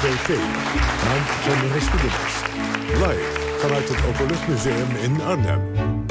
NCRV. Maand de geschiedenis. Live vanuit het Openluchtmuseum in Arnhem.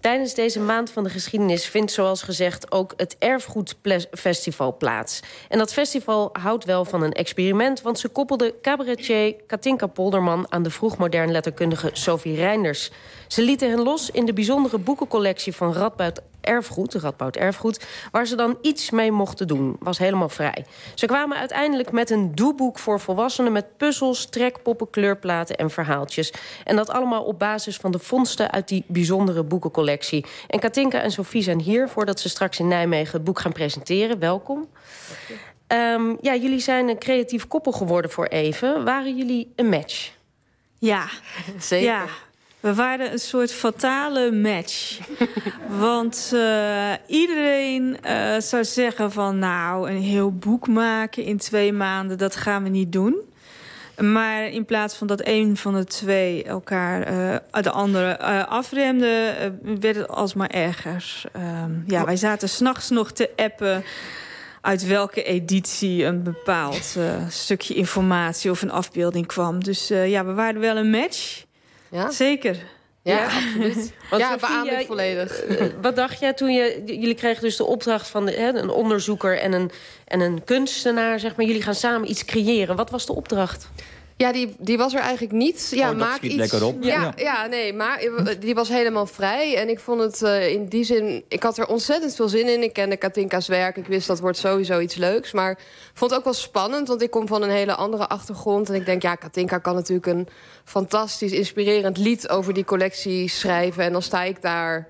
Tijdens deze maand van de geschiedenis vindt zoals gezegd ook het Erfgoedfestival plaats. En dat festival houdt wel van een experiment, want ze koppelde cabaretier Katinka Polderman aan de vroegmodern letterkundige Sophie Reinders. Ze lieten hen los in de bijzondere boekencollectie van Radboud Erfgoed, Radboud Erfgoed, waar ze dan iets mee mochten doen. Was helemaal vrij. Ze kwamen uiteindelijk met een doeboek voor volwassenen met puzzels, trekpoppen, kleurplaten en verhaaltjes. En dat allemaal op basis van de vondsten uit die bijzondere boekencollectie. En Katinka en Sophie zijn hier voordat ze straks in Nijmegen het boek gaan presenteren. Welkom. Um, ja, jullie zijn een creatief koppel geworden voor even. Waren jullie een match? Ja, zeker. Ja. We waren een soort fatale match. Want uh, iedereen uh, zou zeggen van... nou, een heel boek maken in twee maanden, dat gaan we niet doen. Maar in plaats van dat een van de twee elkaar uh, de andere afremde... werd het alsmaar erger. Ehm, ja, wij zaten s'nachts nog te appen uit welke editie een bepaald stukje informatie of een afbeelding kwam. Dus ja, we waren wel een match... Ja? Zeker. Ja, absoluut. ja, beaam ik volledig. Eh, wat dacht jij toen je... Jullie kregen dus de opdracht van de, hè, een onderzoeker en een, en een kunstenaar, zeg maar. Jullie gaan samen iets creëren. Wat was de opdracht? Ja, die, die was er eigenlijk niet. Ja, oh, maak iets. lekker op. Ja, ja, nee, maar die was helemaal vrij. En ik vond het uh, in die zin... Ik had er ontzettend veel zin in. Ik kende Katinka's werk. Ik wist dat wordt sowieso iets leuks. Maar ik vond het ook wel spannend. Want ik kom van een hele andere achtergrond. En ik denk, ja, Katinka kan natuurlijk een fantastisch inspirerend lied... over die collectie schrijven. En dan sta ik daar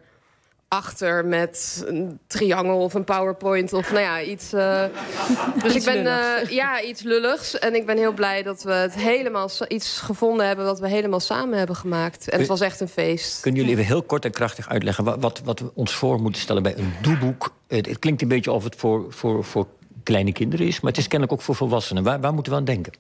achter met een triangel of een powerpoint of nou ja, iets. Uh... dus ik ben uh, ja, iets lulligs. En ik ben heel blij dat we het helemaal iets gevonden hebben wat we helemaal samen hebben gemaakt. En het was echt een feest. Kunnen jullie even heel kort en krachtig uitleggen wat, wat, wat we ons voor moeten stellen bij een doeboek? Het, het, klinkt een beetje of het voor, voor, voor kleine kinderen is, maar het is kennelijk ook voor volwassenen. Waar, waar moeten we aan denken?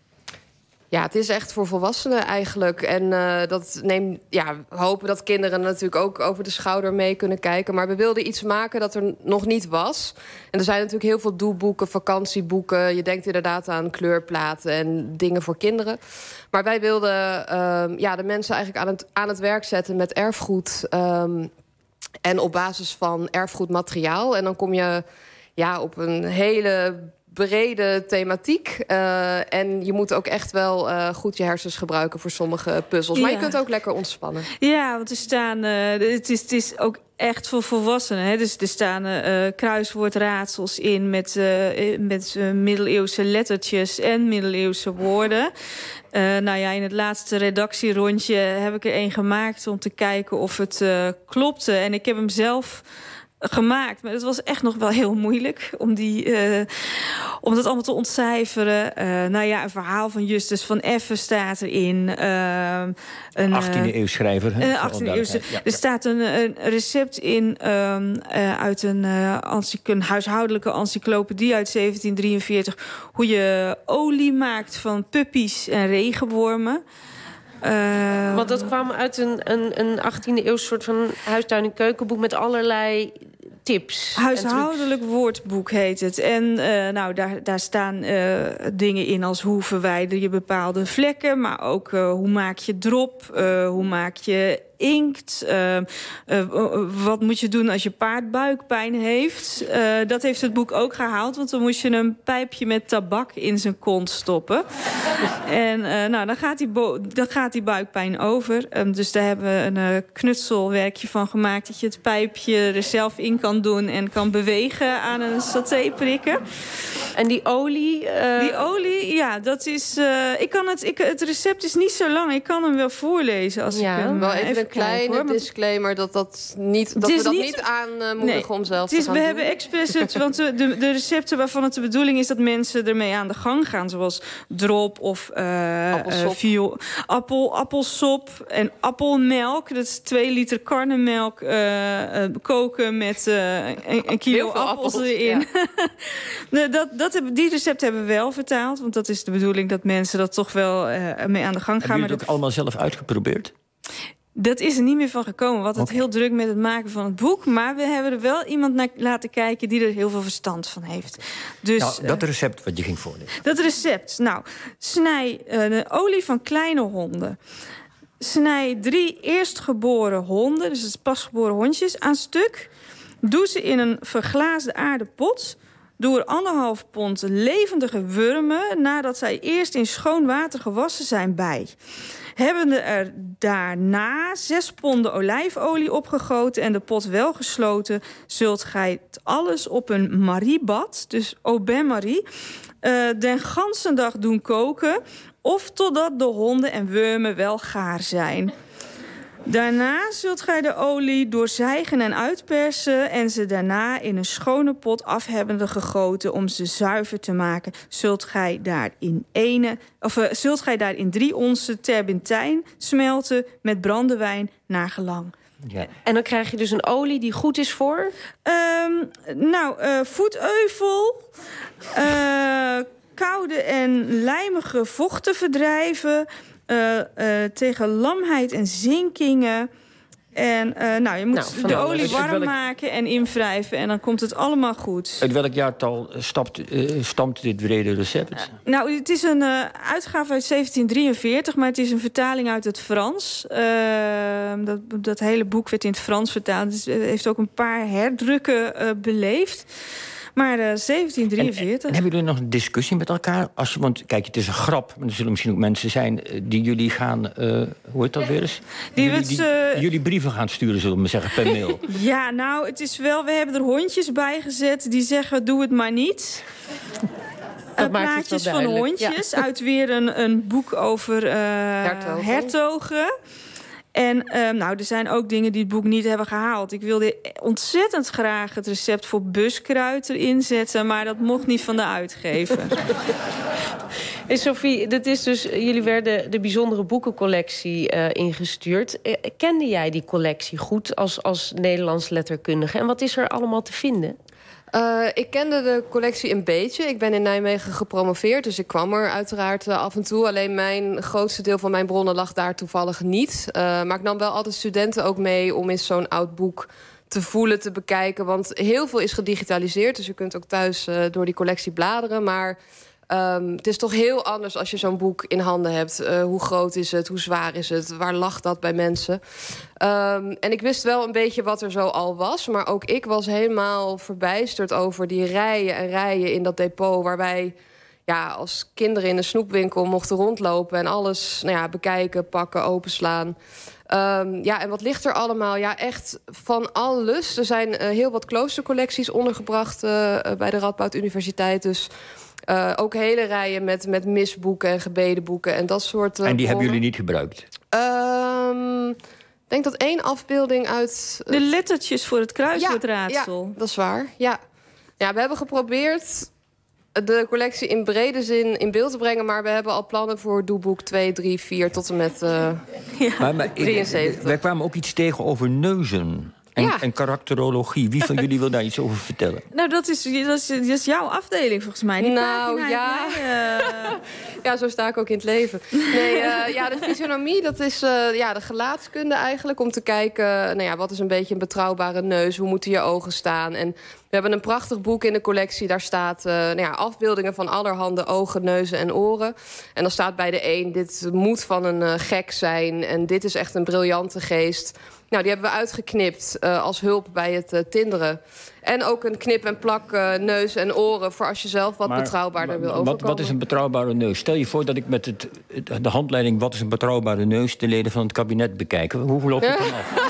Ja, het is echt voor volwassenen eigenlijk. En uh, dat neemt, ja, hopen dat kinderen natuurlijk ook over de schouder mee kunnen kijken. Maar we wilden iets maken dat er nog niet was. En er zijn natuurlijk heel veel doelboeken, vakantieboeken. Je denkt inderdaad aan kleurplaten en dingen voor kinderen. Maar wij wilden uh, ja, de mensen eigenlijk aan het, aan het werk zetten met erfgoed. Um, en op basis van erfgoedmateriaal. En dan kom je ja, op een hele brede thematiek. Uh, en je moet ook echt wel uh, goed je hersens gebruiken voor sommige puzzels. Maar je kunt ook lekker ontspannen. Ja, want er staan. Uh, het, is, het is ook echt voor volwassenen. Hè? Dus er staan kruiswoordraadsels in met, met middeleeuwse lettertjes en middeleeuwse woorden. nou ja, in het laatste redactierondje heb ik er een gemaakt om te kijken of het klopte. En ik heb hem zelf gemaakt. Maar het was echt nog wel heel moeilijk om, die, uh, om dat allemaal te ontcijferen. Uh, nou ja, een verhaal van Justus van Effen staat erin. Uh, een 18e eeuw schrijver. Een 18e eeuwse. Er staat een, een recept in um, uit een, een huishoudelijke encyclopedie uit 1743. Hoe je olie maakt van puppies en regenwormen. Uh, Want dat kwam uit een, een, een 18e eeuw soort van huistuin- en keukenboek... met allerlei tips. Huishoudelijk woordboek heet het. En uh, nou, daar, daar staan uh, dingen in als hoe verwijder je bepaalde vlekken... maar ook uh, hoe maak je drop, hoe maak je inkt. Uh, uh, wat moet je doen als je paard buikpijn heeft? Uh, dat heeft het boek ook gehaald. Want dan moest je een pijpje met tabak in zijn kont stoppen. en nou, dan, gaat die dan gaat die buikpijn over. Um, dus daar hebben we een knutselwerkje van gemaakt... dat je het pijpje er zelf in kan doen... en kan bewegen aan een saté prikken. En die olie? Die olie, ja, dat is... ik kan het, ik, het recept is niet zo lang. Ik kan hem wel voorlezen als ja, ik hem wel even kleine disclaimer dat, dat, niet, dat we dat niet, aanmoedigen om zelf het is, te gaan We hebben expres het, want de, de recepten waarvan het de bedoeling is dat mensen ermee aan de gang gaan. Zoals drop of uh, uh, appel, appelsop en appelmelk. Dat is twee liter karnemelk uh, koken met een, een, kilo appels, appels, erin. Ja. dat, dat hebben, die recept hebben we wel vertaald. Want dat is de bedoeling dat mensen dat toch wel mee aan de gang gaan. Hebben jullie het ook allemaal zelf uitgeprobeerd? Dat is er niet meer van gekomen. Wat het heel druk met het maken van het boek. Maar we hebben er wel iemand naar laten kijken die er heel veel verstand van heeft. Dus, nou, dat eh, recept wat je ging voorlezen. Dat recept. Nou, snij uh, de olie van kleine honden. Snij drie eerstgeboren honden, dus het pasgeboren hondjes, aan stuk. Doe ze in een verglaasde aardepot. Doe er anderhalf pond levendige wurmen nadat zij eerst in schoon water gewassen zijn bij. Hebben er daarna zes ponden olijfolie opgegoten en de pot wel gesloten, zult gij alles op een mariebad, dus au bain marie, uh, den ganse dag doen koken of totdat de honden en wormen wel gaar zijn. Daarna zult gij de olie doorzijgen en uitpersen... en ze daarna in een schone pot afhebbende gegoten... om ze zuiver te maken, zult gij daar in, ene, of, uh, zult gij daar in drie onze terbentijn smelten... met brandewijn naar gelang. Ja. En dan krijg je dus een olie die goed is voor? Um, nou, uh, voeteuvel... Uh, koude en lijmige vochten verdrijven... Uh, uh, tegen lamheid en zinkingen. En uh, nou, je moet nou, de olie warm welk... maken en invrijven. En dan komt het allemaal goed. Uit welk jaartal stapt, stamt dit brede recept? nou, het is een uitgave uit 1743. Maar het is een vertaling uit het Frans. Dat, dat hele boek werd in het Frans vertaald. Dus het heeft ook een paar herdrukken beleefd. Maar uh, 1743. En, en, hebben jullie nog een discussie met elkaar? Als want kijk, het is een grap. Maar er zullen misschien ook mensen zijn die jullie gaan... Uh, hoe heet dat weer eens? Die jullie, die, uh... jullie brieven gaan sturen, zullen we zeggen, per mail. ja, nou, het is wel... We hebben er hondjes bij gezet die zeggen, doe het maar niet. Dat plaatjes van hondjes ja. uit weer een, een boek over uh, hertogen. hertogen. En um, nou, er zijn ook dingen die het boek niet hebben gehaald. Ik wilde ontzettend graag het recept voor buskruid erin zetten... maar dat mocht niet van de uitgever. Hey Sophie, dit is dus, jullie werden de bijzondere boekencollectie uh, ingestuurd. Uh, kende jij die collectie goed als, als Nederlands letterkundige? En wat is er allemaal te vinden? Uh, ik kende de collectie een beetje. Ik ben in Nijmegen gepromoveerd, dus ik kwam er uiteraard uh, af en toe. Alleen mijn grootste deel van mijn bronnen lag daar toevallig niet. Uh, maar ik nam wel altijd studenten ook mee om in zo'n oud boek te voelen, te bekijken. Want heel veel is gedigitaliseerd, dus je kunt ook thuis door die collectie bladeren. Maar Um, het is toch heel anders als je zo'n boek in handen hebt. Uh, hoe groot is het? Hoe zwaar is het? Waar lag dat bij mensen? Um, en ik wist wel een beetje wat er zo al was. Maar ook ik was helemaal verbijsterd over die rijen en rijen in dat depot... waar wij ja, als kinderen in een snoepwinkel mochten rondlopen... en alles nou ja, bekijken, pakken, openslaan... Um, ja, en wat ligt er allemaal? Ja, echt van alles. Er zijn uh, heel wat kloostercollecties ondergebracht uh, bij de Radboud Universiteit. Dus uh, ook hele rijen met, met misboeken en gebedenboeken en dat soort. Uh, en die hebben jullie niet gebruikt? Um, ik denk dat één afbeelding uit. De lettertjes voor het kruiswoordraadsel. Ja, dat is waar. Ja. ja, we hebben geprobeerd de collectie in brede zin in beeld te brengen... maar we hebben al plannen voor doeboek 2, 3, 4 tot en met uh, ja. maar, maar, 73. Wij kwamen ook iets tegen over neuzen. En, ja. en karakterologie. Wie van jullie wil daar iets over vertellen? Nou, dat is, dat is, dat is jouw afdeling volgens mij. Die nou, ja. uh... ja, zo sta ik ook in het leven. Nee, uh, ja, de fysionomie, dat is uh, ja, de gelaatskunde eigenlijk. Om te kijken, nou ja, wat is een beetje een betrouwbare neus? Hoe moeten je ogen staan? En we hebben een prachtig boek in de collectie. Daar staat uh, nou ja, afbeeldingen van allerhande ogen, neuzen en oren. En dan staat bij de een, dit moet van een uh, gek zijn. En dit is echt een briljante geest. Nou, die hebben we uitgeknipt uh, als hulp bij het tinderen. En ook een knip en plak neus en oren... voor als je zelf wat maar, betrouwbaarder wil overkomen. Wat, wat, is een betrouwbare neus? Stel je voor dat ik met het, de handleiding... wat is een betrouwbare neus... de leden van het kabinet bekijk. Hoe loopt het dan af?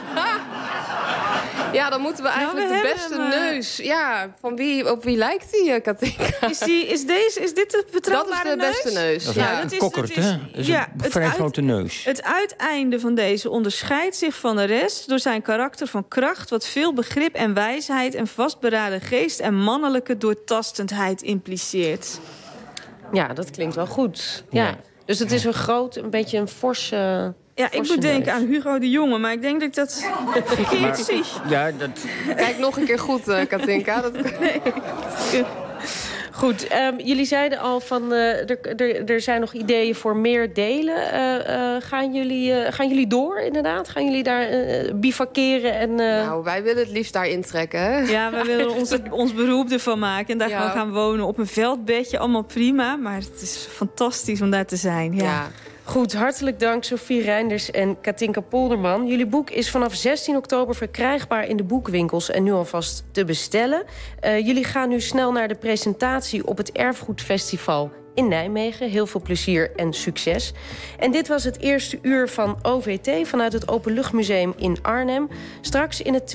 Ja, dan moeten we nou, eigenlijk nou, we de beste hem, neus. Ja, van wie, op wie lijkt die, uh, Katinka? Is, die, is, deze, is dit de betrouwbare neus? Dat is de beste neus. Dat is ja, een dat kokkert, hè? Dat is ja, een vrij grote neus. Het uiteinde van deze onderscheidt zich van de rest... door zijn karakter van kracht... wat veel begrip en wijsheid en vastberaden geest... en mannelijke doortastendheid impliceert. Ja, dat klinkt wel goed. Ja. ja. Dus het is een groot, een beetje een forse... Ja, ik moet denken aan Hugo de Jonge, maar ik denk dat ik dat verkeerd zie. Ja, dat... Kijk nog een keer goed, uh, Katinka. Dat... Nee. Goed, ehm, jullie zeiden al van uh, er, er zijn nog ideeën voor meer delen. Uh, gaan, jullie, gaan jullie door inderdaad? Gaan jullie daar bivakeren? En, Nou, wij willen het liefst daar intrekken. Hè? Ja, wij willen ons, ons beroep ervan maken. En daar ja. gaan wonen op een veldbedje. Allemaal prima, maar het is fantastisch om daar te zijn. ja. ja. Goed, hartelijk dank Sophie Reinders en Katinka Polderman. Jullie boek is vanaf 16 oktober verkrijgbaar in de boekwinkels... en nu alvast te bestellen. Uh, jullie gaan nu snel naar de presentatie op het Erfgoedfestival in Nijmegen. Heel veel plezier en succes. En dit was het eerste uur van OVT vanuit het Openluchtmuseum in Arnhem. Straks in het